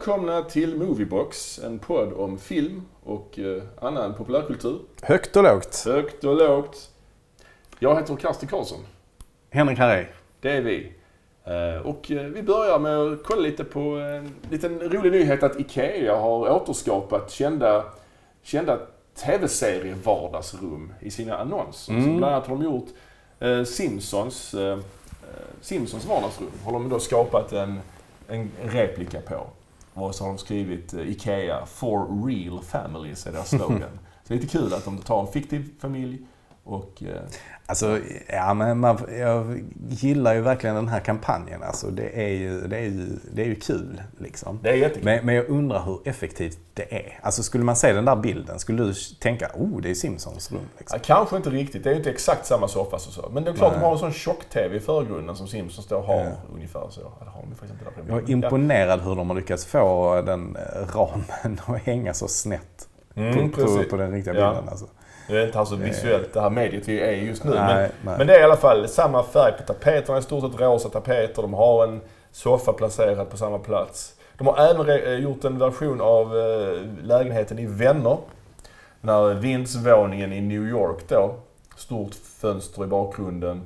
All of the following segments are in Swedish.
välkomna till Moviebox, en podd om film och eh, annan populärkultur. Högt och lågt. Högt och lågt. Jag heter Karsten Karlsson. Henrik Harry. Det är vi. Eh, Och eh, vi börjar med att kolla lite på en liten rolig nyhet att IKEA har återskapat kända, kända tv-serie-vardagsrum i sina annonser. Mm. Så bland annat har de gjort eh, Simpsons, eh, eh, Simpsons vardagsrum. Har de då skapat en, en replika på. Och så har de skrivit eh, IKEA for real families är deras slogan. så det är lite kul att de tar en fiktiv familj och eh, Alltså, ja, men man, jag gillar ju verkligen den här kampanjen. Alltså, det, är ju, det, är ju, det är ju kul. Liksom. det är jättekul. Men, men jag undrar hur effektivt det är. Alltså, skulle man se den där bilden, skulle du tänka oh, det är Simpsons rum? Liksom. Ja, kanske inte riktigt. Det är ju inte exakt samma soffa så. Men det är klart Nej. de har en sån tjock-tv i förgrunden som Simpsons då har Ja. ungefär så. Ja, det har de faktiskt inte där Jag är imponerad hur de har lyckats få den ramen att hänga så snett Mm, på, på, den riktiga Ja. bilden. Alltså. Det är inte alltså visuellt det här mediet vi är just nu. Nej, men, nej. men det är i alla fall samma färg på tapeterna. I stort sett rosa tapeter. De har en soffa placerad på samma plats. De har även eh, gjort en version av eh, lägenheten i Vänner. När vindsvåningen i New York då. Stort fönster i bakgrunden.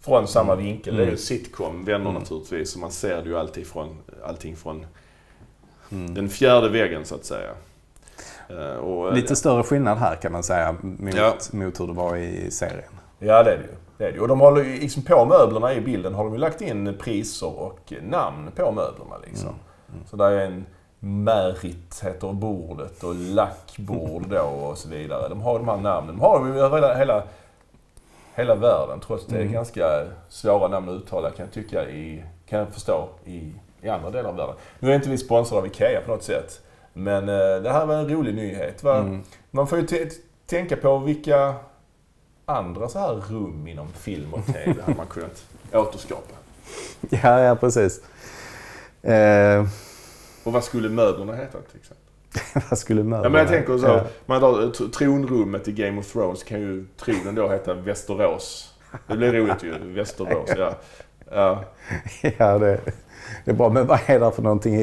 Från samma vinkel. Det är ju Mm. sitcom, Vänner naturligtvis. Så man ser det ju alltid från, allting från Mm. den fjärde väggen så att säga. Eh, Och, eh, Lite större skillnad här kan man säga mot, Ja. mot hur det var i serien. Ja, det är det ju. Det är det. Och de håller ju liksom på möblerna i bilden har de ju lagt in priser och namn på möblerna liksom. Så där är en Märit heter bordet och lackbord då och så vidare. De har de här namnen. De har de ju över hela, hela, hela världen trots att det är Mm. ganska svåra namn att uttala kan jag tycka i, kan jag förstå i, i andra delar av världen. Nu är inte vi sponsrade av IKEA på något sätt. Men eh, det här var en rolig nyhet. Va? Mm. Man får ju tänka på vilka andra så här rum inom film och TV hade man kunnat återskapa. Ja, ja precis. Eh, Och vad skulle möblerna heta till exempel? vad skulle möblerna... Ja, men jag tänker så. Ja. Man tr- tronrummet i Game of Thrones kan ju tronen då heta Västerås. Det blir roligt ju. Västerås, ja. ja. Ja, det, det är bra. Men vad är det för någonting i,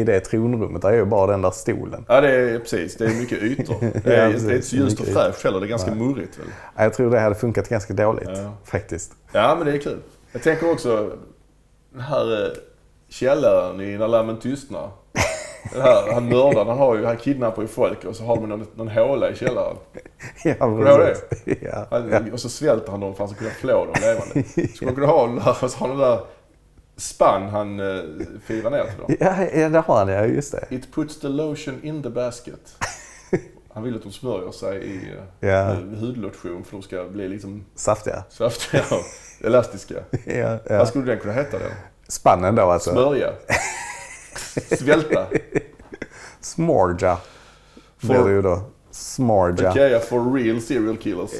i, det tronrummet? Det är ju bara den där stolen. Ja, det är precis. Det är mycket ytor. Det är, Ja, det är inte så ljust och fräscht heller. Det är ganska murrigt väl? Ja, Jag tror det hade funkat ganska dåligt Ja. faktiskt. Ja, men det är kul. Jag tänker också den här eh, källaren i När lammen tystnar. Den här, han mördaren, han, har ju, han kidnappar ju folk och så har de någon, någon håla i källaren. Ja, du ihåg precis. Ja, Han, ja. Och så svälter han dem för att han ska kunna flå dem levande. Skulle man kunna ha den där, och så har den där spann han eh, firar ner till dem. Ja, ja, det har han ja. Just det. It puts the lotion in the basket. Han vill att de smörjer sig i eh, Ja. hudlotion för de ska bli liksom Saftiga. saftiga och elastiska. Ja, ja. Vad skulle den kunna heta då? Spannen då alltså. Smörja. Svälta. Smorja. For- Blir det ju då. Smorja. Ikea for real serial killers.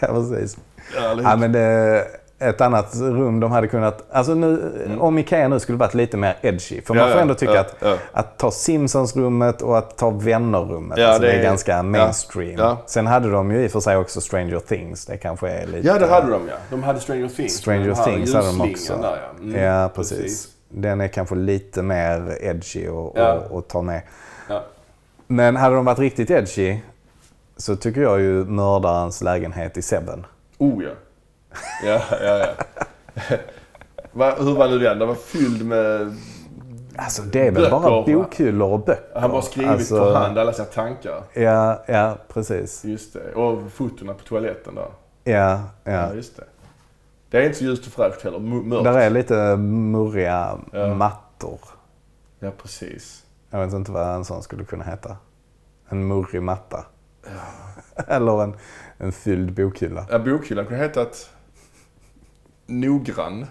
ja, precis. Härligt. Ja, men det, ett annat rum de hade kunnat... Alltså nu, om Ikea nu skulle varit lite mer edgy. För man Mm. Ja, får ja, ändå tycka ja, att, ja. att ta Simpsons-rummet och att ta Vänner-rummet. Alltså det, det är är- ganska mainstream. Sen hade de ju i och för sig också Stranger Things. Det kanske är lite... Ja, det hade de ja. De hade Stranger Things. Stranger här Things hade de också. Där, ja. Mm, ja, precis. Den är kanske lite mer edgy att Ja. att- att ta med. Men hade de varit riktigt edgy så tycker jag ju mördarens lägenhet i Sebben. Oh ja. Ja, ja, ja. Va, hur var nu den? Den var fylld med... Alltså det är väl bara Böcker. bokhyllor och böcker. Han bara skrivit alltså, för hand alla sina tankar. Ja, ja precis. Just det. Och fotona på toaletten där. Ja, Ja, ja. just det. Det är inte så ljust och fräscht heller. Mörkt. Där är lite murriga Ja. mattor. Ja, precis. Jag vet inte vad en sån skulle kunna heta. En murrig matta. Eller en, en fylld bokhylla. Ja, bokhyllan kunde hetat Noggrann.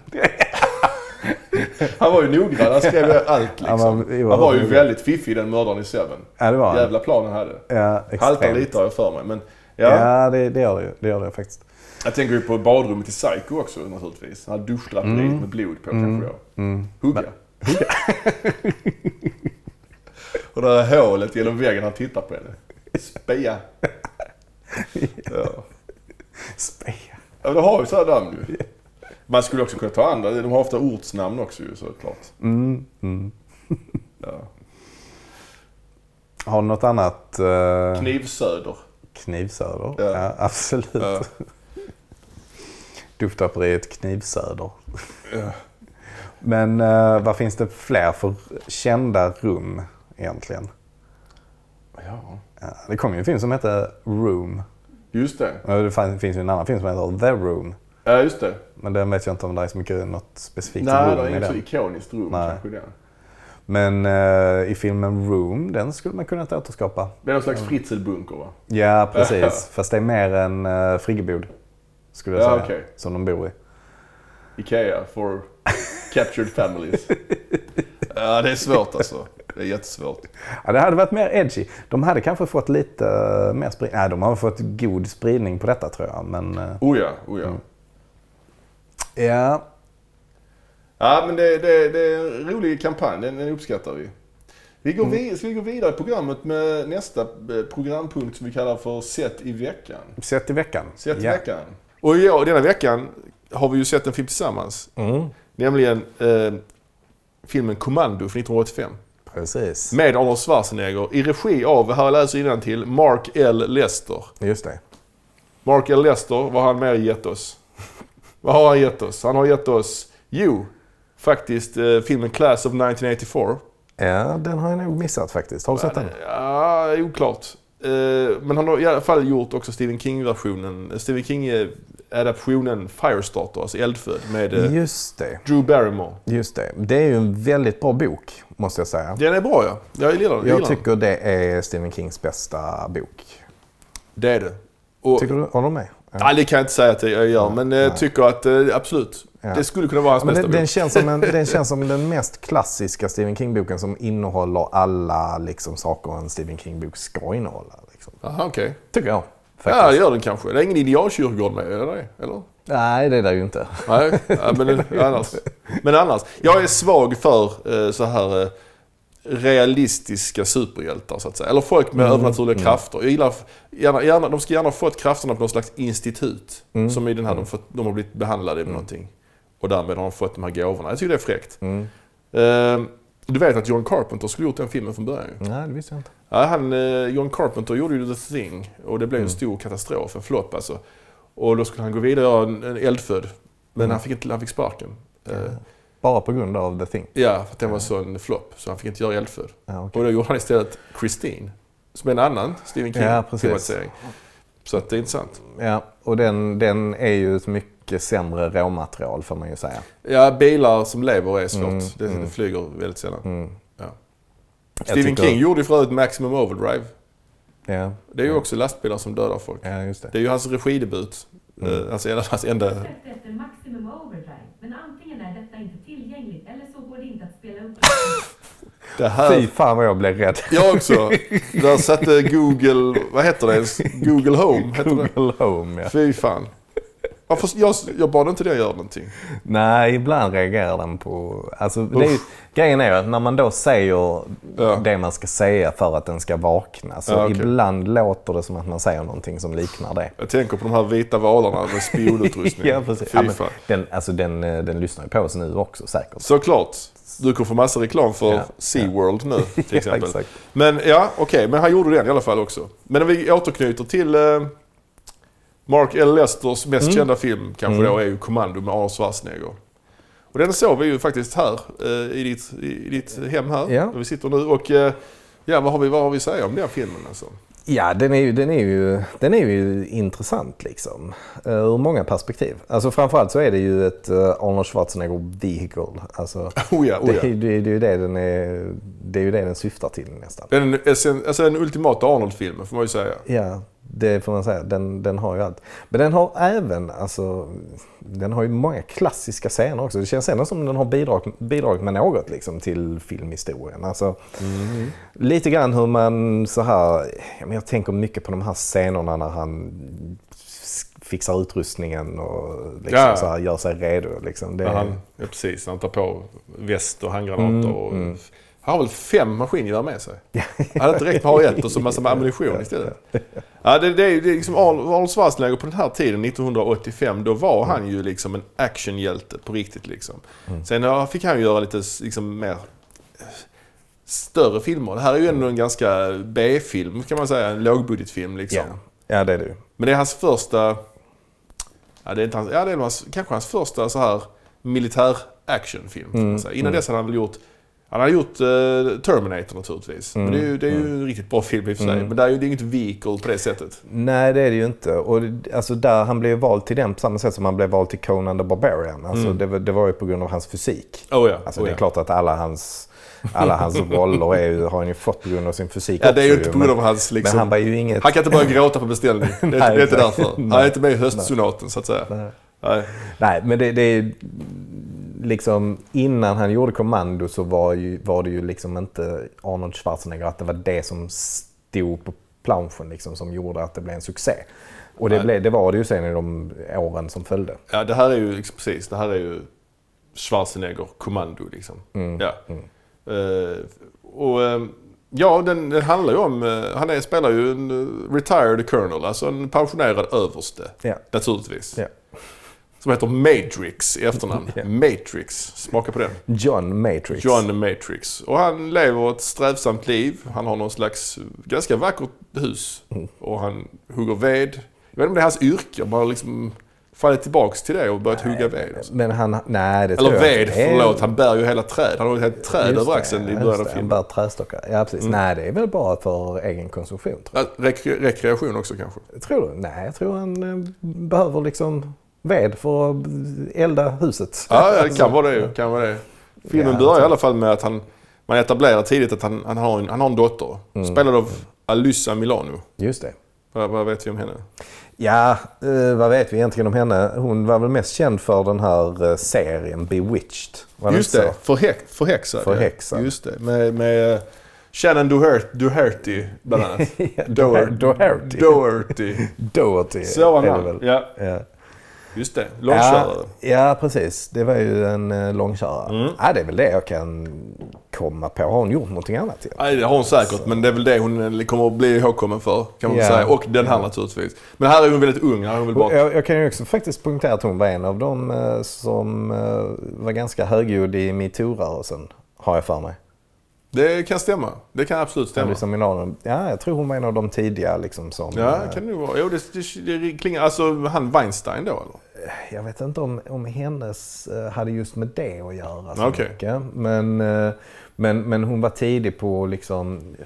han var ju noggrann. Han skrev ju allt liksom. Han var- jo, han var ju han väldigt fiffig den mördaren i Seven. Ja, det var han. Jävla plan han hade. Ja, Haltar lite har jag för mig. Men ja, Ja, det, det gör det ju. Det gör det faktiskt. jag tänker ju på badrummet i Psycho också naturligtvis. Den här duschdraperiet med blod på kanske då. Mm. Hugga. Och det här hålet genom väggen han tittar på henne. Spia. Ja. Speja. Ja, det har ju sådana namn ju. Man skulle också kunna ta andra. De har ofta ortsnamn också ju såklart. Mm, mm. Har du något annat? Uh, Knivsöder. Knivsöder? Ja. Ja, absolut. Ja. Duftapperiet Knivsöder. Ja. Men uh, vad finns det fler för kända rum egentligen? ja. Ja, det kom ju en film som hette Room. Just det. Och det finns ju en annan film som heter The Room. Ja, just det. Men den vet jag inte om det är så mycket något specifikt Nej, det rum är i inget så ikoniskt rum Nej. kanske den. Men eh, i filmen Room, den skulle man kunna återskapa. Det är någon slags fritzelbunker va? Ja, precis. Fast det är mer en uh, friggebod. Skulle jag Ja, säga. okej. Som de bor i. Ikea for captured families. ja, det är svårt alltså. Det är jättesvårt. Ja, det hade varit mer edgy. De hade kanske fått lite eh, mer spridning. Nej, de har fått god spridning på detta tror jag. Men eh, Oh ja, oh ja. Mm. Ja, Ja, men det, det, det är en rolig kampanj. Den, den uppskattar vi. Vi går, vid, ska vi gå vidare i programmet med nästa eh, programpunkt som vi kallar för Sett i veckan. sett i veckan. Sett i ja. veckan. Och ja, denna veckan har vi ju sett en film tillsammans. Mm, Nämligen eh, filmen Commando från 1985. precis. Med Arnold Schwarzenegger i regi av, här läser jag till Mark L. Lester. Just det. Mark L. Lester, vad har han mer gett oss? Vad har han gett oss? Han har gett oss, jo, faktiskt eh, filmen Class of 1984. Ja, den har jag nog missat faktiskt. Har du sett den? Ja, oklart. Eh, men han har i alla fall gjort också Stephen King-versionen, Stephen King-adaptionen Firestarter, alltså Eldfödd, med eh, Just det. Drew Barrymore. Just det. Det är ju en väldigt bra bok, måste jag säga. Den är bra ja. Jag gillar den. Jag den. tycker det är Stephen Kings bästa bok. Det är det. Och, Tycker du? Håller du med? Ja. Nej, det kan jag inte säga att jag gör, men jag Nej. tycker att eh, absolut. Ja. Det skulle kunna vara hans Men bästa den, bok. den, känns som en, den känns som den mest klassiska Stephen King-boken som innehåller alla liksom, saker en Stephen King-bok ska innehålla. Liksom. Aha, okej. Tycker jag. Ja, Faktiskt. det gör den kanske. Det är ingen idealkyrkogård med, är det? Eller? Nej, det är det ju inte. Nej, ja, men annars. Men annars. Jag är svag för eh, så här eh, realistiska superhjältar så att säga. Eller folk med övernaturliga krafter. Jag gillar, gärna, gärna, de ska gärna ha fått krafterna på något slags institut. Som i den här, de, fått, de har blivit behandlade med någonting. Och därmed har de fått de här gåvorna. Jag tycker det är fräckt. Mm. Eh, du vet att John Carpenter skulle gjort den filmen från början ju. Nej, det visste jag inte. Ja, han, eh, John Carpenter gjorde ju The Thing och det blev en stor katastrof, en flopp alltså. Och då skulle han gå vidare och göra en, en eldfödd. Men han, fick inte, han fick sparken. Eh, Bara på grund av The Thing. ja, för att den var så en flopp. Så han fick inte göra eldfödd. Ja, okej. Och då gjorde han istället Christine. Som är en annan Stephen Ja, precis. King-filmatisering. så att det är intressant. Ja, och den, den är ju ett mycket sämre råmaterial får man ju säga. Ja, bilar som lever är svårt. Mm, det, mm. det flyger väldigt sällan. Mm. Ja. Stephen tycker- King gjorde ju för övrigt Maximum Overdrive. Ja, Det är ju också lastbilar som dödar folk. ja just det. Det är ju hans regidebut. Mm. Eh, Alltså, hans enda... Maximum Overdrive, men antingen är detta inte tillgängligt eller så går det inte att spela upp. Det här... Fy fan vad jag blev rädd. Jag också. Där satte Google, vad heter det? Google Home, heter det? Google Home ja. Fy fan. Jag, jag bad inte det göra någonting. Nej, ibland reagerar den på... Alltså, det är grejen är att när man då säger Ja. det man ska säga för att den ska vakna. Så Ja, okej. ibland låter det som att man säger någonting som liknar det. Jag tänker på de här vita valarna med spionutrustning. Ja, precis. Ja, men den, alltså, den, eh, den lyssnar ju på oss nu också säkert. Såklart. Du kommer få massa reklam för Ja. SeaWorld nu till Ja, exempel. exakt. Men ja, okej. men han gjorde den i alla fall också. Men om vi återknyter till eh, Mark L. Lesters mest Mm. kända film kanske då är ju Commando med Arnold Schwarzenegger. Och den såg vi ju faktiskt här eh, i, ditt, i, i ditt hem här, Ja. där vi sitter nu. Och eh, ja, vad har vi, vad har vi att säga om den filmen alltså? Ja, den är ju, den är ju, den är ju intressant liksom. Uh, ur många perspektiv. Alltså framförallt så är det ju ett uh, Arnold Schwarzenegger vehicle. Alltså, Oh ja, oh det, ja. är, det, är, det, är ju det, den är, det är ju det den syftar till nästan. Den, alltså den ultimata Arnold-filmen får man ju säga. Ja, det får man säga. Den, den har ju allt. Men den har även, alltså, den har ju många klassiska scener också. Det känns ändå som den har bidragit, bidragit med något liksom, till filmhistorien. Alltså, Lite grann hur man så här, ja, jag tänker mycket på de här scenerna när han fixar utrustningen och liksom Ja. så här, gör sig redo. Liksom. Det, När han, ja, precis, han tar på väst och handgranater. och, Han har väl fem maskingevär med sig? Han hade inte räckt med att ha ett och så massa ammunition istället. Ja, det, det är liksom Arnold Schwarzenegger på den här tiden, 1985, då var han ju liksom en actionhjälte på riktigt. Liksom. Sen ja, fick han göra lite liksom mer större filmer. Det här är ju ändå en ganska B-film kan man säga. En lågbudgetfilm liksom. Ja. ja, det är det. Men det är hans första... Ja, det är, inte hans, ja, det är hans, kanske hans första så här militär actionfilm. säga. Innan dess hade han väl gjort... Han hade gjort eh, Terminator naturligtvis. Men det är ju, det är ju en riktigt bra film i och för sig. Men det är ju det är inget vehicle på det sättet. Nej, det är det ju inte. Och alltså där han blev vald till den på samma sätt som han blev vald till Conan the Barbarian. Alltså det, var- det var ju på grund av hans fysik. Oh ja. Alltså oh, det är ja. klart att alla hans, alla hans roller är har han ju fått på grund av sin fysik Ja, det är ju inte på grund av hans liksom... men han var ju inget... Han kan inte börja gråta på beställning. Det är, Nej, det är inte därför. Han är inte med i höstsonaten så att säga. Nej. Nej. Nej, men det, det är liksom innan han gjorde Kommando så var, ju, var det ju liksom inte Arnold Schwarzenegger att det var det som stod på planschen liksom som gjorde att det blev en succé. Och det, blev, det var det ju sen i de åren som följde. Ja, det här är ju liksom, precis. Det här är ju Schwarzenegger kommando liksom. Ja. Eh, och eh, ja, den, den handlar ju om... eh, han är, spelar ju en retired colonel, alltså en pensionerad överste. Ja. Naturligtvis. Ja. Som heter Matrix i efternamn. Ja. Matrix. Smaka på den. John Matrix. John Matrix. Och han lever ett strävsamt liv. Han har någon slags ganska vackert hus. Och han hugger ved. Jag vet inte om det är hans yrke. Bara liksom fallit tillbaks till det och börjat hugga ved. Men han, nej det tror Eller jag ved. Det är- förlåt. Han bär ju hela träd. Han har ju ett träd Just över det, axeln i just början av det, Han filmen. bär trästockar. Ja, precis. Nej, det är väl bara för egen konsumtion. Tror Ja, Rek- rekreation också kanske. jag. Tror du? Nej, jag tror han eh, behöver liksom ved för att elda huset. Ja, ja det kan vara det. Kan vara det. Filmen Ja, börjar i alla fall med att han... Man etablerar tidigt att han, han, har, en, han har en dotter. Mm. Spelad av Alyssa Milano. Just det. Vad, vad vet vi om henne? Ja, eh, vad vet vi egentligen om henne? Hon var väl mest känd för den här eh, serien Bewitched. Var Just det, förhäx, förhäxad. Förhäxad. Just det, med, med eh, Shannon Doherty, Doherty bland annat. Ja, Doher- Doherty. Doherty. Doherty. Så var han. Ja, Ja. Just det. Långkörare. Ja, ja, precis. Det var ju en eh, långkörare. Mm. Ja, det är väl det jag kan komma på. Har hon gjort någonting annat? Ja? Nej, det har hon säkert, men det är väl det hon kommer att bli ihågkommen för. Kan man Ja. säga. Och den här naturligtvis. Men här är hon väldigt ung. Här är hon väl Och bara... Jag, jag kan ju också faktiskt poängtera att hon var en av dem eh, som eh, var ganska högljudd i metoo-rörelsen. Har jag för mig. Det kan stämma. Det kan absolut stämma. Milano. Ja, jag tror hon var en av de tidiga liksom som... Ja, eh, kan det nog vara. Jo, det, det, det klingar... Alltså, han Weinstein då eller? Jag vet inte om, om hennes eh, hade just med det att göra så Okej. mycket. Men, eh, men, men hon var tidig på att liksom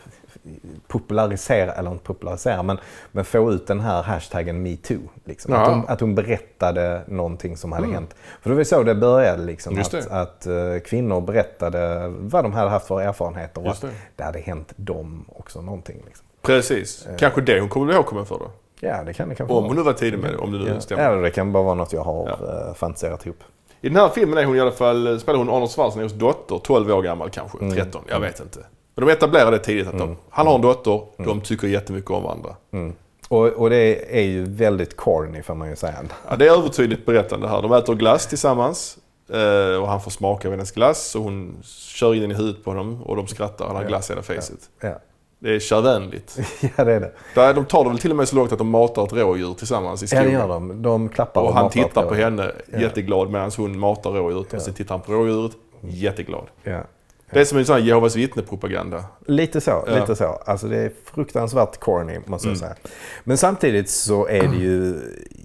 popularisera, eller inte popularisera, men, men få ut den här hashtaggen metoo. Liksom. Att, Ja. hon, att hon berättade någonting som hade hänt. För det var så det började, liksom, Just att, det. att eh, kvinnor berättade vad de hade haft för erfarenheter och Just att det. det hade hänt dem också någonting. Liksom. Precis. Kanske det hon kommer att bli ihågkommen för då. Ja, det kan det kanske Om hon nu var tidig med det, om det nu Ja. stämmer. Eller det kan bara vara något jag har eh, fantiserat ihop. I den här filmen är hon i alla fall, spelar hon Arnold Schwarzeneggers dotter, 12 år gammal kanske, Mm. 13, jag vet inte. Men de etablerar det tidigt att de, han har en dotter, de tycker jättemycket om varandra. Mm. Och, och det är ju väldigt corny får man ju säga. Ja, det är övertydligt berättande här. De äter glass tillsammans eh, och han får smaka av hennes glass och hon kör in i huvudet på honom och de skrattar. Han har glass i hela facet. Ja. Det är körvänligt. ja, det är det. Där, de tar det väl till och med så långt att de matar ett rådjur tillsammans i Ja, skogen. det gör de. De klappar Och han matar tittar på henne jätteglad medan hon matar rådjuret. Och sen tittar han på rådjuret, jätteglad. Ja. Det är som en sån här Jehovas vittne-propaganda. Lite så, Ja. lite så. Alltså det är fruktansvärt corny måste Mm. jag säga. Men samtidigt så är det ju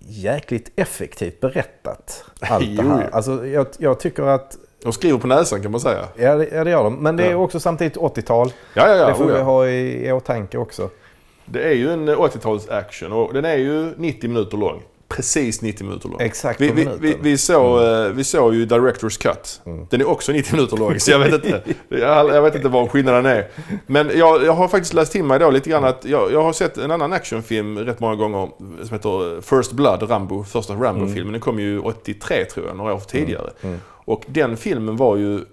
jäkligt effektivt berättat. Allt det här. Alltså jag, jag tycker att, De skriver på näsan kan man säga. ja det, ja, det gör de. Men det är Ja. också samtidigt 80-tal. Ja, ja, ja. det får oh, vi ha i, i åtanke också. Det är ju en 80-tals action och den är ju 90 minuter lång. Precis 90 minuter lång. Exakt vi, vi, vi, vi, såg, eh, vi såg ju Directors Cut. Den är också 90 minuter lång, så jag vet inte, jag, jag vet inte vad skillnaden är. Men jag, jag har faktiskt läst till mig då lite grann att jag, jag har sett en annan actionfilm rätt många gånger som heter First Blood, Rambo, första Rambo-filmen. Den kom ju 83 tror jag, några år tidigare. Och den filmen var ju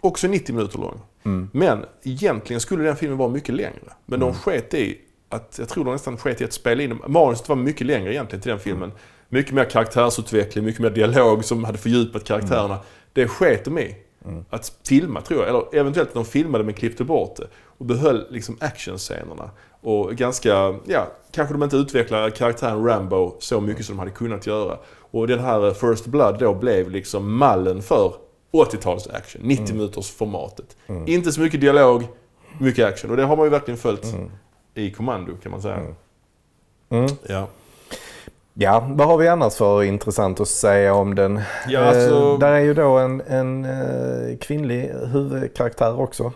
också 90 minuter lång. Men egentligen skulle den filmen vara mycket längre. Men de sket i att, jag tror de nästan sket i att spela in Manuset var mycket längre egentligen till den filmen. Mycket mer karaktärsutveckling, mycket mer dialog som hade fördjupat karaktärerna. Det sket de i. Att filma tror jag, eller eventuellt de filmade men klippte bort det. Och behöll liksom actionscenerna. Och ganska, ja, kanske de inte utvecklade karaktären Rambo så mycket som de hade kunnat göra. Och den här First Blood då blev liksom mallen för 80-tals action. 90 minuters formatet. Inte så mycket dialog, mycket action. Och det har man ju verkligen följt i Kommando kan man säga. Mm. Ja. Ja, vad har vi annars för intressant att säga om den? Ja, alltså- Eh, där är ju då en, en eh, kvinnlig huvudkaraktär också.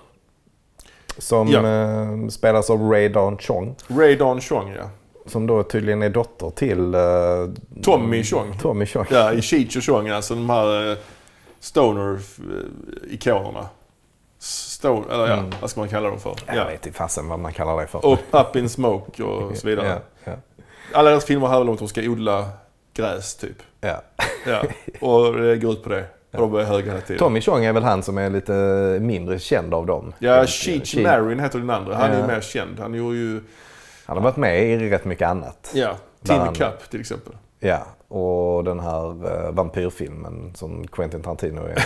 Som Ja. eh, spelas av Ray Dawn Chong. Ray Dawn Chong ja. Som då tydligen är dotter till eh, Tommy Chong. Tommy Chong. Ja, i Cheech och Chong, alltså de här eh, stoner-ikonerna. Stone, eller ja, vad ska man kalla dem för? Jag Ja. vet inte fasen vad man kallar det för. Och Up in Smoke och så vidare. Ja, ja, Alla deras filmer handlar om att de ska odla gräs, typ. ja. Ja, och det går ut på det. Är höga hela tiden. Tommy Chong är väl han som är lite mindre känd av dem. Ja, Cheech. Marin heter den andra. Han är ju mer känd. Han gjorde ju, Han har varit med i rätt mycket annat. ja, Tin. Cup till exempel. Ja, och den här uh, vampyrfilmen som Quentin Tarantino är med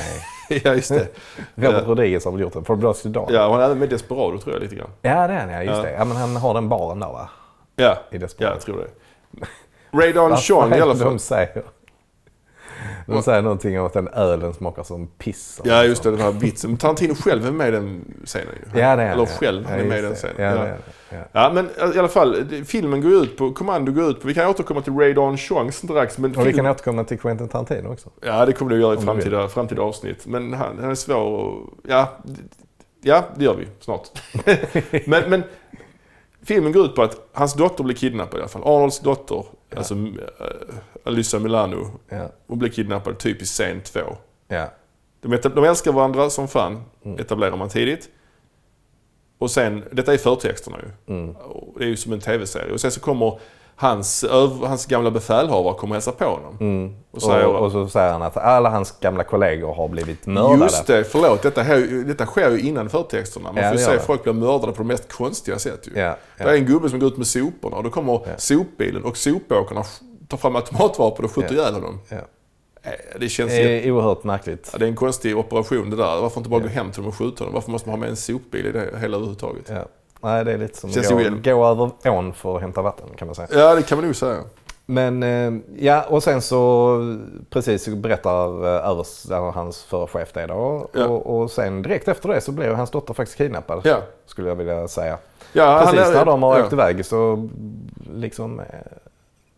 i. ja, just det. Robert Ja. Rodriguez har väl gjort den, For Dusk Dawn. Ja, och han är även med i Desperado tror jag lite grann. Ja, det är han ja, just Ja. det. Ja, men han har den baren där va? Ja, I ja Desperado. jag tror det. Ray Dawn Vad fan i alla fall. De säger, de säger någonting om att den ölen smakar som piss. Ja, just det. Den här vitsen. Tarantino själv är med i den scenen ju. Ja, det är. Eller ja. själv, han är ja, med i den det. scenen. Ja, Ja. det är det. ja. Ja, men i alla fall. det- Filmen går ut på, Kommando går ut på, vi kan återkomma till Ray Dawn Chong strax. Men Och vi film- kan återkomma till Quentin Tarantino också. Ja, det kommer du göra i framtida, framtida avsnitt. Men han, han är svår att... Ja, ja, det gör vi snart. men, men filmen går ut på att hans dotter blir kidnappad i alla fall. Arnolds dotter, alltså uh, Alyssa Milano, Ja, hon blir kidnappad typ i scen två. ja. De, de älskar varandra som fan, Mm. etablerar man tidigt. Och sen, detta är förtexterna ju. Mm. Och Det är ju som en tv-serie. Och sen så kommer hans, hans gamla befälhavare kommer hälsa på honom. Mm. Och Och, säger- och, så säger han att alla hans gamla kollegor har blivit mördade. Just det, förlåt. Detta, här, detta sker ju innan förtexterna. Man Ja, får ju se det. folk bli mördade på de mest konstiga sätt ju. Ja, Det är ja. en gubbe som går ut med soporna och då kommer sopbilen och sopåkarna tar fram automatvapen och skjuter Ja. ihjäl honom. ja. Eh, Det känns Det är oerhört märkligt. ja, det är en konstig operation det där. Varför inte bara gå hem till dem och skjuta dem? Varför måste man ha med en sopbil i det hela överhuvudtaget? Ja. Nej, det är lite som att gå, gå över ån för att hämta vatten kan man säga. Ja, det kan man nog säga. Men eh, ja, och sen så precis berättar eh, övers, hans förra chef det då. Ja. Och, och sen direkt efter det så blev hans dotter faktiskt kidnappad. Ja. Skulle jag vilja säga. Ja, Precis är- när de har ja. åkt iväg så liksom...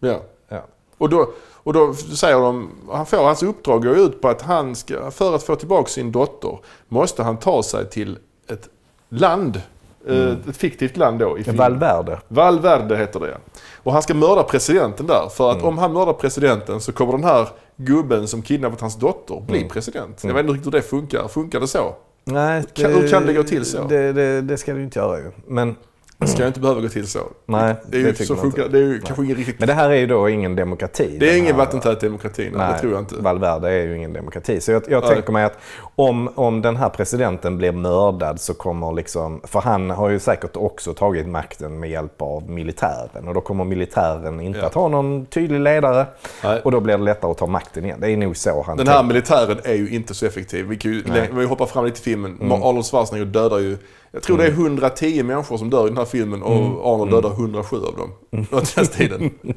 Ja. Ja. Och då, och då säger de, han får, hans uppdrag går ut på att han ska, för att få tillbaka sin dotter, måste han ta sig till ett land. eh, Ett fiktivt land då i. Valverde. Valverde heter det. Och han ska mörda presidenten där. För Mm. att om han mördar presidenten så kommer den här gubben som kidnappat hans dotter bli Mm. president. Jag vet inte riktigt hur det funkar. Funkar det så? Nej, Kan- hur kan det gå till så? Det, det, det ska du inte göra ju. Men, Det ska ju inte behöva gå till så. nej, Det är ju det tycker så funkar, det är ju kanske ingen riktigt... Men det här är ju då ingen demokrati. Det är ingen här- vattentät demokrati, nej, Nej, det tror jag inte. Valverde är ju ingen demokrati. Så jag, jag tänker mig att om, om den här presidenten blir mördad så kommer liksom... För han har ju säkert också tagit makten med hjälp av militären. Och då kommer militären inte Ja. att ha någon tydlig ledare. Nej. Och då blir det lättare att ta makten igen. Det är nog så han Den här tänker. militären är ju inte så effektiv. Vi, kan ju, vi hoppar fram lite i filmen. Mm. Arnold Schwarzenegger dödar ju... Jag tror det är 110 människor som dör i den här filmen och Mm. Arnold dödar 107 av dem. Under den tiden.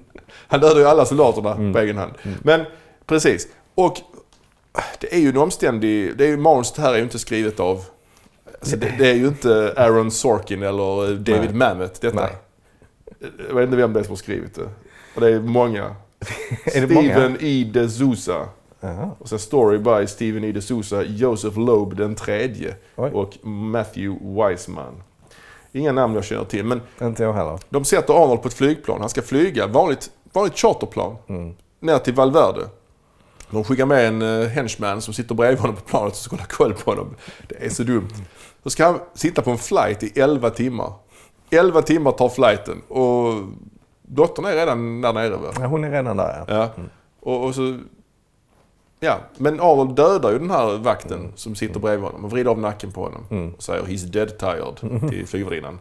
Han dödar ju alla soldaterna Mm. på egen hand. Men precis. Och det är ju en omständig... Det är ju manuset här är ju inte skrivet av... Alltså det, det är ju inte Aaron Sorkin eller David Nej. Mamet detta. Nej. Jag vet inte vem det är som har skrivit det. Och det är många. Är det många? Steven E. D'Souza. Jaha. Och sen story by Steven E. D'Souza, Joseph Loeb den tredje Oj. och Matthew Wiseman. Inga namn jag känner till, men Inte jag heller. de sätter Arnold på ett flygplan. Han ska flyga, vanligt, vanligt charterplan, Mm. ner till Valverde. De skickar med en uh, henchman som sitter bredvid honom på planet och ska hålla koll på honom. Det är så dumt. Då ska han sitta på en flight i 11 timmar. 11 timmar tar flighten och dottern är redan där nere va? Ja, hon är redan där ja. Ja. Och, och så... Ja, men Arnold dödar ju den här vakten som sitter bredvid honom och vrider av nacken på honom. Och säger “He's dead tired” till flygvärdinnan.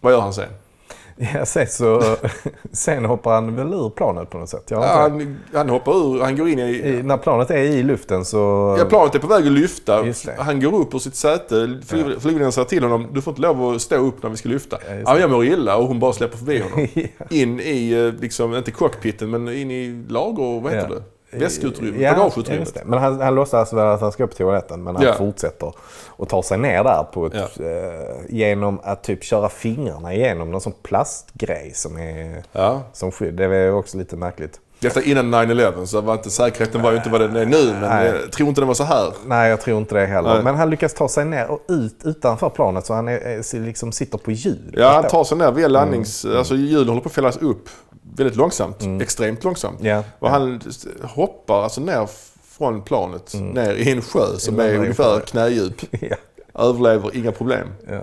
Vad gör han sen? Ja, sen så... Sen hoppar han väl ur planet på något sätt. Ja, han, han hoppar ur, han går in i... I, när planet är i luften så... Ja, planet är på väg att lyfta. Han går upp ur sitt säte. Flyg, Flygvärdinnan säger till honom “Du får inte lov att stå upp när vi ska lyfta”. Ja, Ja, jag mår illa och hon bara släpper förbi honom. Ja. In i, eh, liksom, inte cockpiten, men in i lager, vad heter Ja. det? Väskutrymme, Ja, bagageutrymmet. det. Men han, han låtsas väl att han ska på toaletten men han Ja. fortsätter och tar sig ner där på ett, Ja. eh, genom att typ köra fingrarna igenom någon sån plastgrej som är Ja. som skydd. Det är också lite märkligt. Detta innan 9-11 så var inte, säkerheten var ju inte vad den är nu. Men Nej. jag tror inte den var så här. Nej, jag tror inte det heller. Nej. Men han lyckas ta sig ner och ut utanför planet så han är, är, liksom sitter på hjul. Ja, han tar sig ner via landnings... Alltså hjulen håller på att fällas upp väldigt långsamt. Extremt långsamt. Ja. Och han hoppar alltså ner från planet ner i en sjö som är ungefär knädjup. ja. Överlever, inga problem. Ja.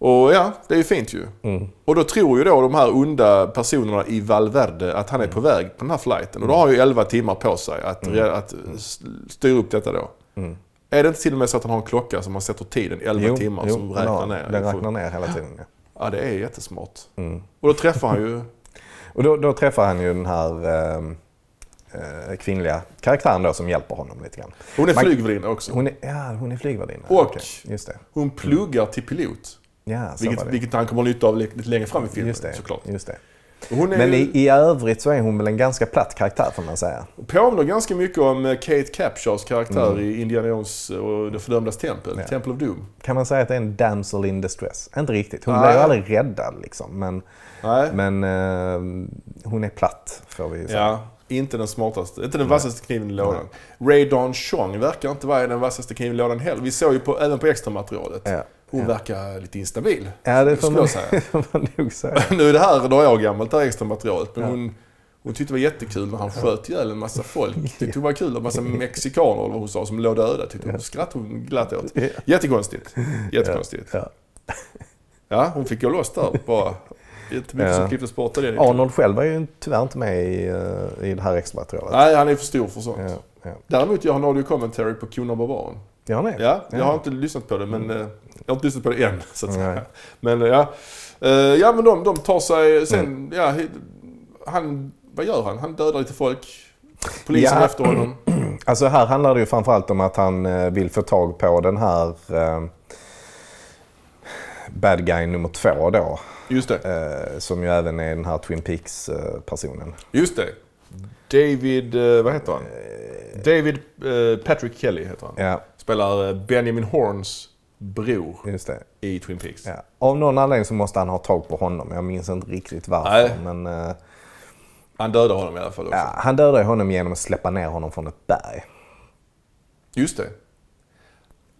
Och ja, det är ju fint ju. Mm. Och då tror ju då de här onda personerna i Valverde att han är på väg på den här flighten. Och då har han ju 11 timmar på sig att, re- att s- styra upp detta då. Mm. Är det inte till och med så att han har en klocka som man sätter tiden 11 timmar som den räknar har- ner? Den räknar ner hela tiden. Ja. Ja, det är jättesmart. Mm. Och då träffar han ju... Och då, då träffar han ju den här eh, eh, kvinnliga karaktären då som hjälper honom lite grann. Hon är Man- flygvärdinna också. Hon är, ja, hon är flygvärdinna. Och- Okej, Just det. Hon pluggar till pilot. Ja, så Vilket, var det. vilket han kommer nytta av lite längre fram i filmen Just det. såklart. Just det. Men i, i övrigt så är hon väl en ganska platt karaktär får man säga. påminner ganska mycket om eh, Kate Capshaws karaktär i Indiana Jones och Det fördömdas tempel, Mm. Ja. Temple of Doom. Kan man säga att det är en damsel in distress? Inte riktigt. Hon Nej. blir ju aldrig räddad liksom. Men, Nej, men eh, hon är platt får vi säga. ja, inte den smartaste, inte den vassaste kniven i lådan. Ray Dawn Chong verkar inte vara den vassaste kniven i lådan heller. Vi såg ju på, även på extra materialet. Ja. Hon verkar lite instabil. Ja, det får man, säga. man nog säga. Nu är det här några år gammalt, det här extra materialet. Men Ja. hon, hon tyckte det var jättekul när han sköt ihjäl en massa folk. Tyckte det var kul. En massa mexikaner eller vad hon sa som låg döda. Tyckte hon skrattade hon glatt åt. Ja. Jättekonstigt. Jättekonstigt. Ja. Ja, hon fick gå loss där bara. Inte mycket Ja. som klipptes bort av det. Arnold själv var ju tyvärr inte med i, eh, i det här extra materialet. Nej, han är för stor för sånt. Ja, ja. Däremot gör han audio commentary på Kona Barbaren. Ja, han är. Ja, jag har inte lyssnat på det, men... eh, Jag har inte lyssnat på det än, så att säga. Nej. Men eh, ja. Ja, men de, de tar sig sen... Ja, he- han... Vad gör han? Han dödar lite folk. Polisen Ja. efter honom. Alltså här handlar det ju framförallt om att han vill få tag på den här eh, bad guy nummer två då. Just det. Eh, som ju även är den här Twin Peaks-personen. Just det. David... eh, Vad heter han? David eh, Patrick Kelly heter han. Ja, Spelar eh, Benjamin Horns bror i Twin Peaks. Ja. Av någon anledning så måste han ha tag på honom. Jag minns inte riktigt varför. Nej. Men eh, Han dödar honom i alla fall också. ja, han dödar honom genom att släppa ner honom från ett berg. Just det.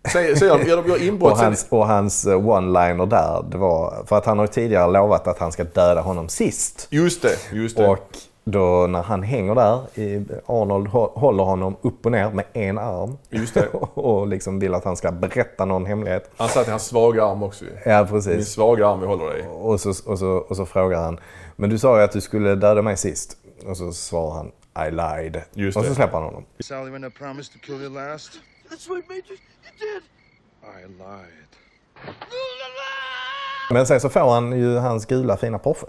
Säger de, gör de gör inbrott Och sen? hans, och hans eh, one-liner där, det var... För att han har tidigare lovat att han ska döda honom sist. Just det, just det. Och då när han hänger där, i- Arnold hå- håller honom upp och ner med en arm. Just det. och liksom vill att han ska berätta någon hemlighet. Han satt i hans svaga arm också. Ja, Min precis. svaga arm jag håller dig i. Och så, och, så, och så frågar han, men du sa ju att du skulle döda mig sist. Och så svarar han, I lied. Just och så släpper han honom. Sally, when I promised to kill you last, That's right, Major. You did. I lied. Men sen så får han ju hans gula fina Porsche.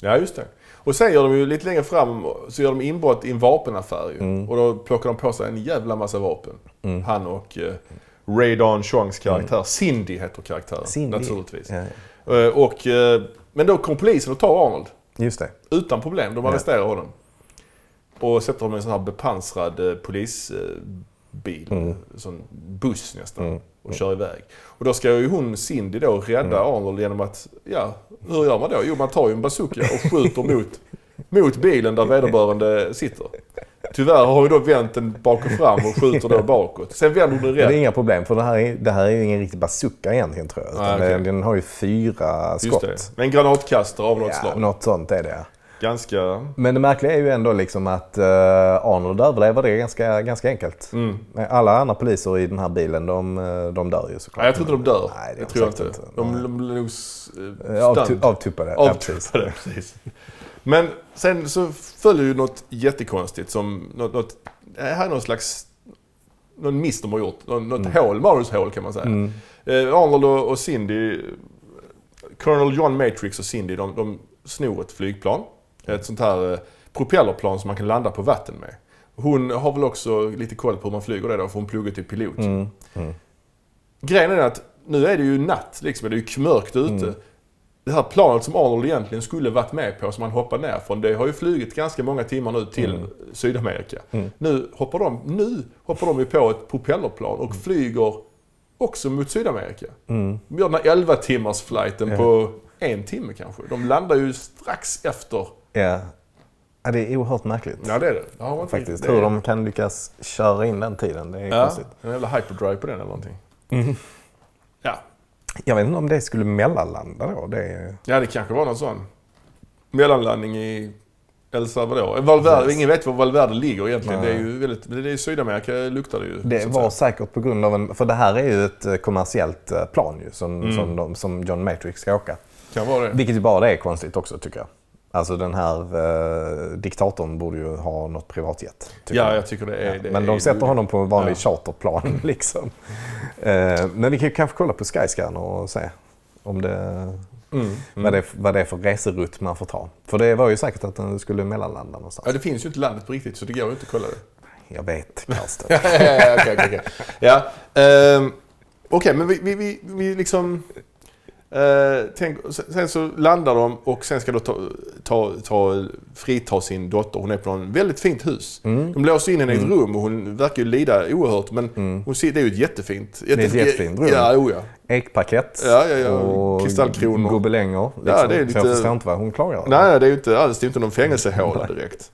Ja, just det. Och sen gör de ju lite längre fram så gör de inbrott i en vapenaffär ju. Mm. Och då plockar de på sig en jävla massa vapen. Han och eh, Ray Dawn Chongs karaktär. Cindy heter karaktären Mm. Cindy. naturligtvis. Ja, Eh, och, eh, men då kom polisen och tar Arnold. just det. Utan problem. De arresterar honom. Och sätter honom i en sån här bepansrad eh, polisbil. Mm. Sån buss nästan. Och kör iväg. Och då ska ju hon, Cindy då, rädda Mm. Arnold genom att, ja, hur gör man då? Jo, man tar ju en bazooka och skjuter mot, mot bilen där vederbörande sitter. Tyvärr har hon då vänt den bak och fram och skjuter då bakåt. Sen vänder hon den Det är rätt. inga problem för det här är, det här är ju ingen riktig bazooka egentligen tror jag. Ah, okej. det- Den har ju fyra skott. en granatkastare av något Ja, slag. något sånt är det. Ganska... Men det märkliga är ju ändå liksom att uh, Arnold överlever det ganska, ganska enkelt. Mm. Alla andra poliser i den här bilen, de, eh, de dör ju såklart. Nej, jag tror inte de dör. Nej, det är tror jag inte. inte. De, blir nog Eh, avtu- avtuppade. Precis. Men sen så följer ju något jättekonstigt som... Något, något, det här är någon slags... Någon miss de har gjort. Något, något Mm. hål, manushål kan man säga. Eh, Arnold och, och Cindy... Colonel John Matrix och Cindy, de, de snor ett flygplan. Ett sånt här eh, propellerplan som man kan landa på vatten med. Hon har väl också lite koll på hur man flyger det då, för hon pluggar till pilot. Grejen är att nu är det ju natt, liksom, det är ju mörkt ute. det här planet som Arnold egentligen skulle varit med på, som han hoppade ner från, det har ju flugit ganska många timmar nu till Sydamerika. Nu, hoppar de, nu hoppar de ju på ett propellerplan och flyger också mot Sydamerika. Mm. De gör den här 11 timmars flighten på en timme kanske. De landar ju strax efter. Ja. ja, det är oerhört märkligt. Ja det är det. inte Faktiskt. det Hur är- de kan lyckas köra in den tiden, det är Ja, konstigt. en jävla hyperdrive på den eller någonting. Ja. Jag vet inte om det skulle mellanlanda då. Det är... ja, det kanske var någon sån mellanlandning i El Salvador. Valverde, ingen vet var Valverde ligger egentligen. Nej. Det är ju väldigt, det är i Sydamerika luktar det ju. Det var säga. säkert på grund av en... För det här är ju ett eh, kommersiellt eh, plan ju, som, Mm. som, de, som John Matrix ska åka. Kan vara det. Vilket ju bara det är konstigt också tycker jag. Alltså den här eh, diktatorn borde ju ha något privatjet. Ja, jag tycker det är... Det men är de sätter honom på en vanlig Ja. charterplan liksom. Eh, men vi kan ju kanske kolla på Skyscanner och se om det, Mm. Vad, det, vad det är för reserutt man får ta. För det var ju säkert att den skulle mellanlanda någonstans. Ja, det finns ju inte landet på riktigt så det går ju inte att kolla det. Jag vet, ja, ja, ja, okej, okej, okej. Ja, ehm, okej, men vi, vi, vi, vi liksom... eh, tänk, sen så landar de och sen ska de ta, ta, ta, frita sin dotter. Hon är på någon väldigt fint hus. De låser in henne i ett rum och hon verkar ju lida oerhört. Men hon ser, det är ju ett jättefint... är ett jättefint rum. Ja, oh, ja. Ekparkett Ja, ja, ja. och Kristallkronor. gobelänger. Liksom. Ja, det är Så lite- jag förstår inte vad hon klagar av. Nej, det är ju inte alls. Det är inte någon fängelsehåla direkt.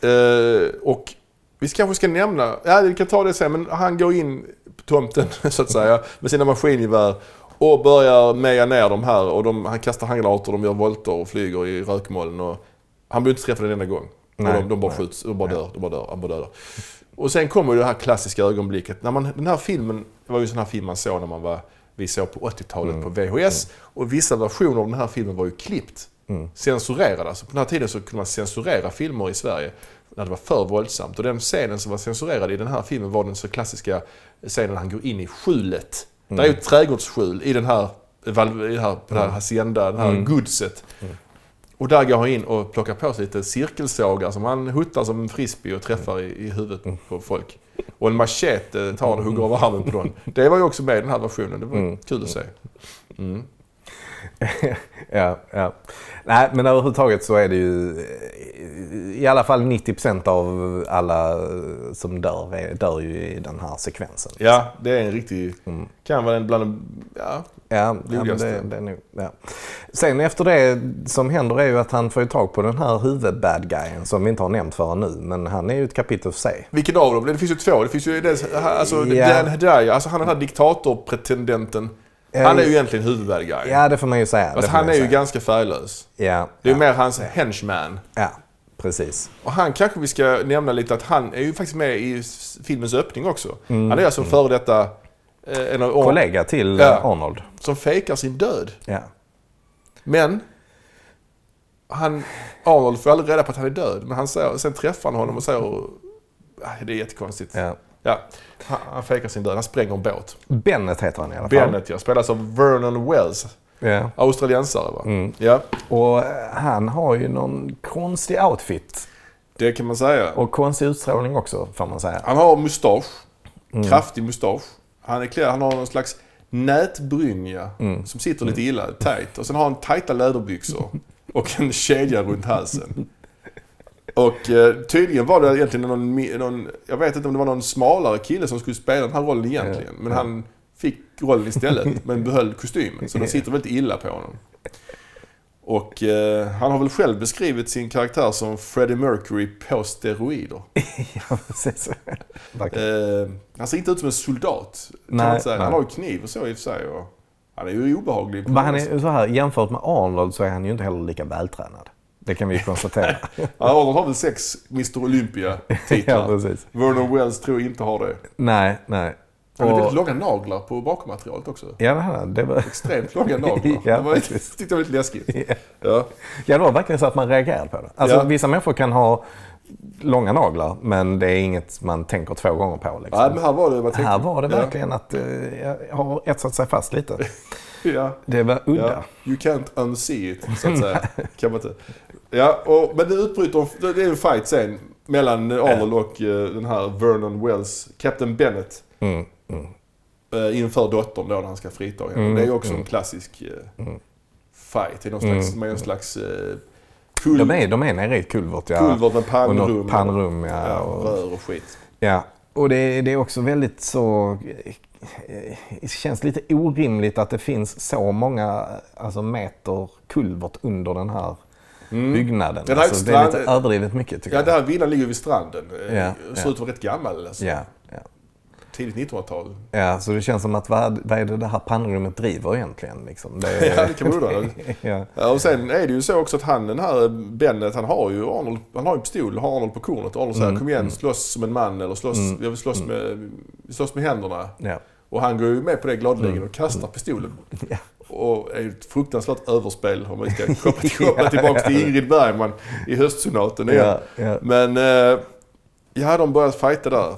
Eh, och vi kanske ska nämna, ja vi kan ta det sen, men han går in tomten så att säga med sina maskingevär och börjar meja ner de här och de, han kastar handgranater, de gör volter och flyger i rökmoln och han blir inte träffad en enda gång. Nej, och de, de bara nej. skjuts, de bara dör, de bara dör, han bara dör. Och sen kommer det här klassiska ögonblicket. När man, den här filmen, det var ju en sån här film man såg när man var, vi såg på 80-talet på VHS. Och vissa versioner av den här filmen var ju klippt. Censurerade. Alltså på den här tiden så kunde man censurera filmer i Sverige när det var för våldsamt. Och den scenen som var censurerad i den här filmen var den så klassiska scenen när han går in i skjulet. Det är ju ett trädgårdsskjul i den här, i den här, på det här hacienda, det här godset. Och där går han in och plockar på sig lite cirkelsågar som han huttar som en frisbee och träffar i, i huvudet på folk. Och en machete tar och hugger av armen på dem. Det var ju också med i den här versionen. Det var kul att se. Ja, ja. Nej, men överhuvudtaget så är det ju eh, i alla fall 90% av alla som dör, är- dör ju i den här sekvensen. Ja, det är en riktig... Kan vara en bland de... Ja, Ja, ja det, det är nog, ja. Sen efter det som händer är ju att han får tag på den här huvud-bad guyen som vi inte har nämnt förrän nu. Men han är ju ett kapitel för sig. vilken av dem? Det finns ju två. Det finns ju dels, alltså, Ja. Dan Hedaya, alltså han den här diktatorpretendenten. Han är ju egentligen huvudbad. Ja, det får man ju säga. Får han är ju säga. ganska färglös. Ja, Det är ja, mer hans henchman. ja, precis. Och han kanske vi ska nämna lite att han är ju faktiskt med i filmens öppning också. Mm. Han är alltså före detta eh, en av Kollega till Ja. eh, Arnold. som fejkar sin död. Ja. Men han, Arnold får aldrig reda på att han är död. Men han säger, sen träffar han honom och säger... "Ah, Det är jättekonstigt. Ja. Ja, han, han fejkar sin död. Han spränger en båt. Bennet heter han i alla fall. Bennett ja, spelas av Vernon Wells. Ja. Australiensare va? Mm. Ja, Och eh, han har ju någon konstig outfit. det kan man säga. Och konstig utstrålning också, får man säga. Han har mustasch. Mm. Kraftig mustasch. Han är klädd, han har någon slags nätbrynja Mm. som sitter lite illa, tight. Och sen har han tajta läderbyxor och en kedja runt halsen. Och eh, tydligen var det egentligen någon, någon, jag vet inte om det var någon smalare kille som skulle spela den här rollen egentligen. Men han fick rollen istället, men behöll kostymen. Så den sitter väldigt illa på honom. Och eh, han har väl själv beskrivit sin karaktär som Freddie Mercury på steroider. ja, precis. Eh, han ser inte ut som en soldat. Nej. Han har ju kniv och så i och för sig. Och han är ju obehaglig. Men han är så här, jämfört med Arnold så är han ju inte heller lika vältränad. Det kan vi konstatera. Arnold har väl sex Mr Olympia-titlar. ja. Vernon Wells tror jag inte har det. Nej, nej. Han Och- väldigt långa naglar på bakmaterialet också. Ja, det, här, det, var, Extremt långa naglar. Ja, det var, tyckte jag var lite läskigt. Ja. Ja. ja, det var verkligen så att man reagerade på det. Alltså, Ja. Vissa människor kan ha långa naglar, men det är inget man tänker två gånger på. Liksom. Nej, men här var det... Vad Här var det Ja. verkligen att eh, jag har etsat sig fast lite. Ja. Det var udda. Ja. You can't unsee it, så att säga. kan man inte. Ja, och, men det utbryter, det det är en fight sen mellan Arnold och eh, den här Vernon Wells, Captain Bennett. Mm, mm. eh, inför dottern då när han ska frita henne. Mm, det är också mm. en klassisk eh, fight. I någon slags, med en slags eh, kul, De är, de är nere i ett kulvert, ja. kulvert med och pannrum. något pannrum, ja. ja, och, rör och skit. ja. Och det, det är också väldigt så... Det känns lite orimligt att det finns så många alltså, meter kulvert under den här byggnaden. Det här är alltså, det är lite överdrivet mycket tycker Ja, jag. den här villan ligger vid stranden. Eh, Ja, Ser ja. ut att vara rätt gammal. Alltså. Ja, ja. Tidigt 1900-tal. ja, så det känns som att vad, vad är det det här pannrummet driver egentligen? Liksom? Det Ja, det kan man undra. ja. Ja, och sen är det ju så också att han, den här Bennet, han har ju Arnold, han har ju pistol, har Arnold på kornet. Arnold säger Mm, kom igen, slåss som en man eller slåss, jag vill slåss, med, slåss med händerna. Ja. Och han går ju med på det gladeligen och kastar pistolen. Mm. Ja. Och är ett fruktansvärt överspel om vi ska koppla, koppla tillbaka till Ingrid Bergman i höstsonaten igen. Ja, ja. Men eh, ja, de börjar fighta där.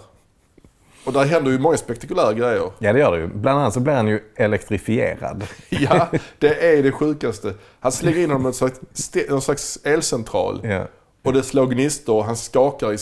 Och där händer ju många spektakulära grejer. ja, det gör det ju. Bland annat så blir han ju elektrifierad. Ja, det är det sjukaste. Han slänger in honom i slags, någon slags elcentral. Ja. Och det slår gnistor och han skakar i,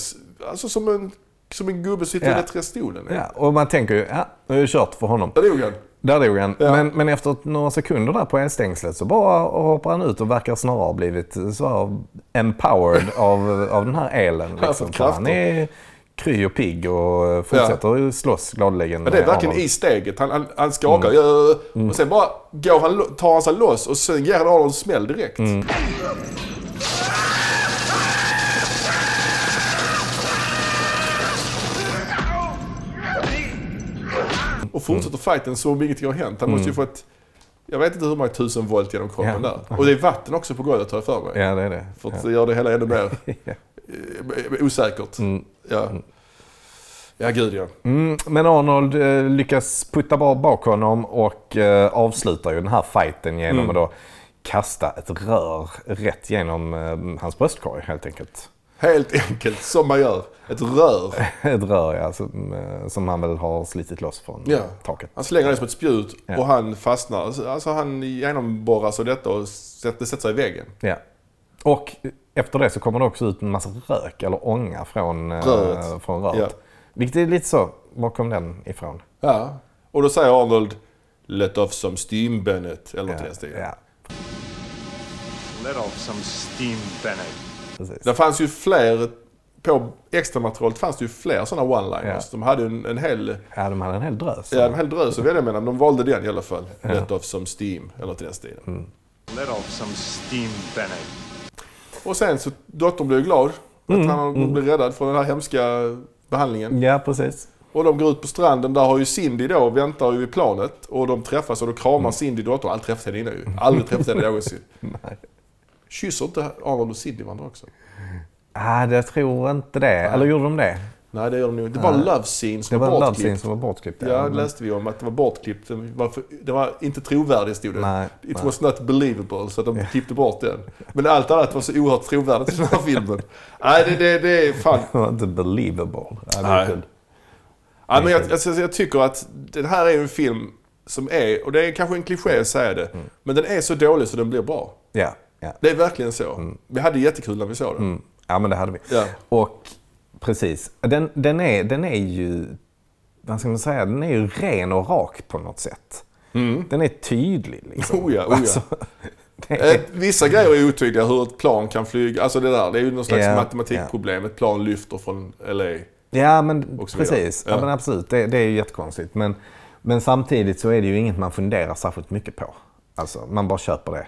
alltså som en, som en gubbe sitter Ja. i den stolen. Ja, och man tänker ju, ja, nu är det kört för honom. Där dog han. Där dog han. Ja. Men, men efter några sekunder där på elstängslet så bara hoppar han ut och verkar snarare ha blivit så empowered av, av den här elen. Liksom. han är kry och pigg och fortsätter slåss gladeligen. Men det är verkligen Arnold. i steget. Han, han, han skakar. Ja, Och sen bara går han, tar han sig loss och sen ger han Arnold en smäll direkt. Och fortsätter fighten som om ingenting har hänt. Han måste ju få ett... Jag vet inte hur många tusen volt genom kroppen Ja. där. Och det är vatten också på golvet har jag för mig. Ja, det är det. För att göra det hela ännu mer Ja. eh, osäkert. Ja. ja, gud ja. Mm, men Arnold eh, lyckas putta bak honom och eh, avslutar ju den här fighten genom Mm. att då kasta ett rör rätt genom hans bröstkorg helt enkelt. Helt enkelt som man gör. Ett rör. Ett rör ja, som, eh, som han väl har slitit loss från Ja. taket. Han slänger det som ett spjut Ja. och han fastnar. Alltså, Alltså han genomborras av detta och sätter, sätter sig i väggen. Ja. Och efter det så kommer det också ut en massa rök eller ånga från eh, Röret. Från röret. Ja. Vilket är lite så, var kom den ifrån? Ja. Och då säger Arnold Let off some steam Bennett. Eller något i den stilen. ja, Let off some steam, Bennett. Precis. Det fanns ju fler, på extra materialet fanns det ju fler sådana one-liners. Ja. De hade en, en hel, Ja, de hade en hel drös. ja, en hel drös att välja mellan. De valde den i alla fall. Let off some steam. Eller något i den stilen. Mm. Let off some steam, Bennett. Och sen så, dottern blir ju glad. Mm, Att han blir räddad från den här hemska behandlingen. Ja, precis. Och de går ut på stranden. Där har ju Cindy då, väntar ju vid planet. Och de träffas och då kramar Mm. Cindy dottern. Aldrig träffat henne innan ju. Aldrig träffat henne någonsin. Kysser inte Arnold och Cindy varandra också? Ah, jag tror inte det. Eller gjorde de det? Nej, det gör de nog. Det var en love scene som Det var var en love scene bortklippt. som var bortklippt. Ja, det läste vi om att det var bortklippt. Det var, för, det var inte trovärdigt stod det. Nej, It nej. was not believable. Så att de klippte bort den. Men allt annat var så oerhört trovärdigt i den här filmen. Nej, det, det, det är fan... Det var inte believable. Nej. Ja, men jag, alltså, jag tycker att den här är en film som är, och det är kanske en kliché att säga det, Mm. men den är så dålig så den blir bra. Ja, ja. Det är verkligen så. Vi hade jättekul när vi såg den. Mm. ja, men det hade vi. Ja. Och precis, den, den, är, den är ju, vad ska man säga, den är ju ren och rak på något sätt. Den är tydlig liksom. Oh ja, oh ja. Alltså, det är, Eh, vissa grejer är otydliga, hur ett plan kan flyga. Alltså det där, det är ju någon slags Ja, matematikproblem. Ett plan lyfter från LA. ja, men precis. Ja. Ja. men absolut, det, det är ju jättekonstigt. Men, men samtidigt så är det ju inget man funderar särskilt mycket på. Alltså, man bara köper det.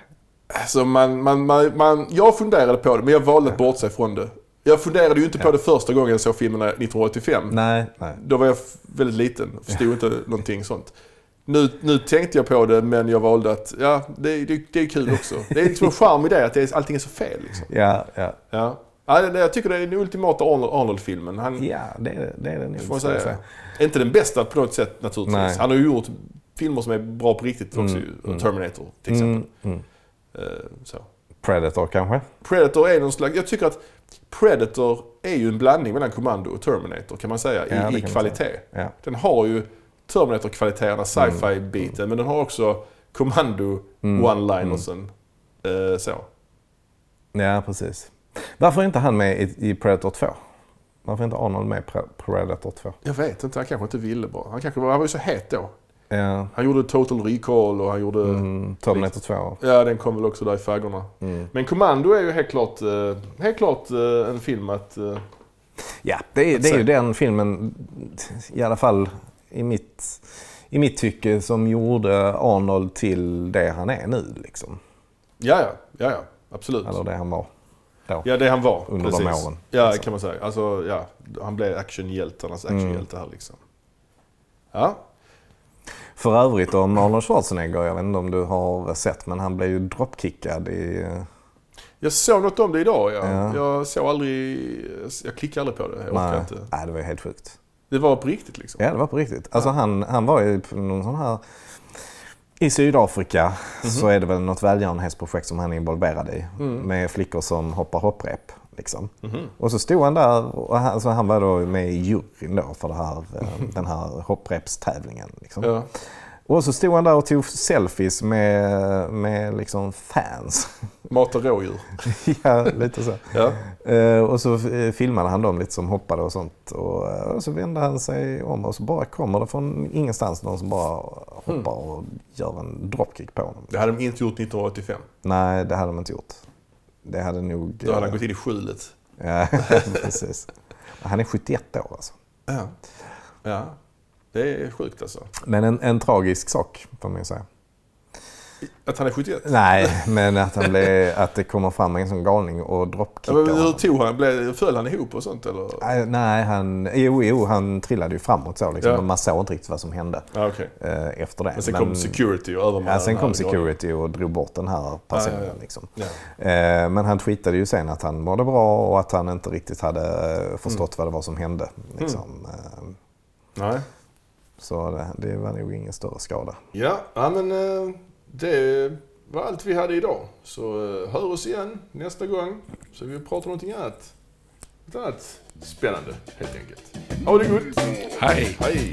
Alltså man, man, man, man, jag funderade på det, men jag valde att bortse från det. Jag funderade ju inte på det första gången jag såg filmerna 1985. Nej, nej. Då var jag väldigt liten och förstod inte någonting sånt. Nu, nu tänkte jag på det, men jag valde att, ja, det, det, det är kul också. Det är liksom en charm i det, att det är, allting är så fel. Liksom. Ja, ja. Ja. Jag tycker det är den ultimata Arnold- Arnold-filmen. Han, Ja, det är det. Är det nog, får jag säga. Inte den bästa på något sätt naturligtvis. Nej. Han har ju gjort filmer som är bra på riktigt också. ju. Terminator till exempel. Mm, mm. Eh, så. Predator kanske? Predator är någon slags... Jag tycker att Predator är ju en blandning mellan Commando och Terminator kan man säga Ja, i, i kvalitet. Ja. Den har ju Terminator-kvaliteterna, sci-fi-biten, men den har också Commando one-linersen. Eh, så. Ja, precis. Varför är inte han med i, i Predator 2? Varför är inte Arnold med i Pre- Predator 2? Jag vet inte, han kanske inte ville bara. Han, kanske, han var ju så het då. Ja. Han gjorde Total Recall och han gjorde... Mm, Terminator 2. Ja, den kom väl också där i faggorna. Mm. Men Commando är ju helt klart, eh, helt klart eh, en film att... eh, Ja, det är, det är ju den filmen, i alla fall i mitt, i mitt tycke, som gjorde Arnold till det han är nu. Liksom. Ja, ja, ja, ja absolut. Eller det han var då. Ja, det han var. Under precis. de åren, Ja, liksom. kan man säga. Alltså, ja, han blev actionhjältarnas Mm. actionhjälte här liksom. Ja, För övrigt om Arnold Schwarzenegger, jag vet inte om du har sett, men han blev ju dropkickad i... jag såg något om det idag. Ja. Ja. Jag såg aldrig, jag klickade aldrig på det. Jag Nej, inte. nej, det var ju helt sjukt. Det var på riktigt liksom. Ja, det var på riktigt. Alltså han, han var ju på någon sån här... I Sydafrika så är det väl något välgörenhetsprojekt som han är involverad i. Med flickor som hoppar hopprep. Liksom. Och så stod han där och han, alltså han var då med i juryn då för här, eh, den här hopprepstävlingen. Liksom. Ja. Och så stod han där och tog selfies med, med liksom fans. Mata rådjur. ja, lite så. Ja. Eh, och så eh, filmade han dem lite som hoppade och sånt. Och, och så vände han sig om och så bara kommer det från ingenstans någon som bara hoppar och gör en dropkick på honom. Det hade de inte gjort 1985. Nej, det hade de inte gjort. Det hade nog... Då hade han eh, gått in i skjulet. Ja, precis. Han är 71 år alltså. Ja. ja. Det är sjukt alltså. Men en, en tragisk sak får man ju säga. Att han är 71. Nej, men att, han blev, att det kommer fram en sån galning och Ja, dropkickar men hur tog han? Blev, föll han ihop och sånt eller? Nej, han, jo, jo, han trillade ju framåt så liksom. Ja. Men man såg inte riktigt vad som hände Ja, okej. eh, efter det. Men sen kom security och övermannade Ja, sen kom security och drog bort den här personen. Ja, ja, ja. Liksom. Ja. Men han tweetade ju sen att han mådde bra och att han inte riktigt hade eh, förstått Mm. vad det var som hände. Liksom. Eh, Nej. så det, det var nog ingen större skada. Ja, ja men det var allt vi hade idag. Så eh, hör oss igen nästa gång. Så vi pratar om någonting annat. Något annat spännande helt enkelt. Ha det gott! Hej. Hej!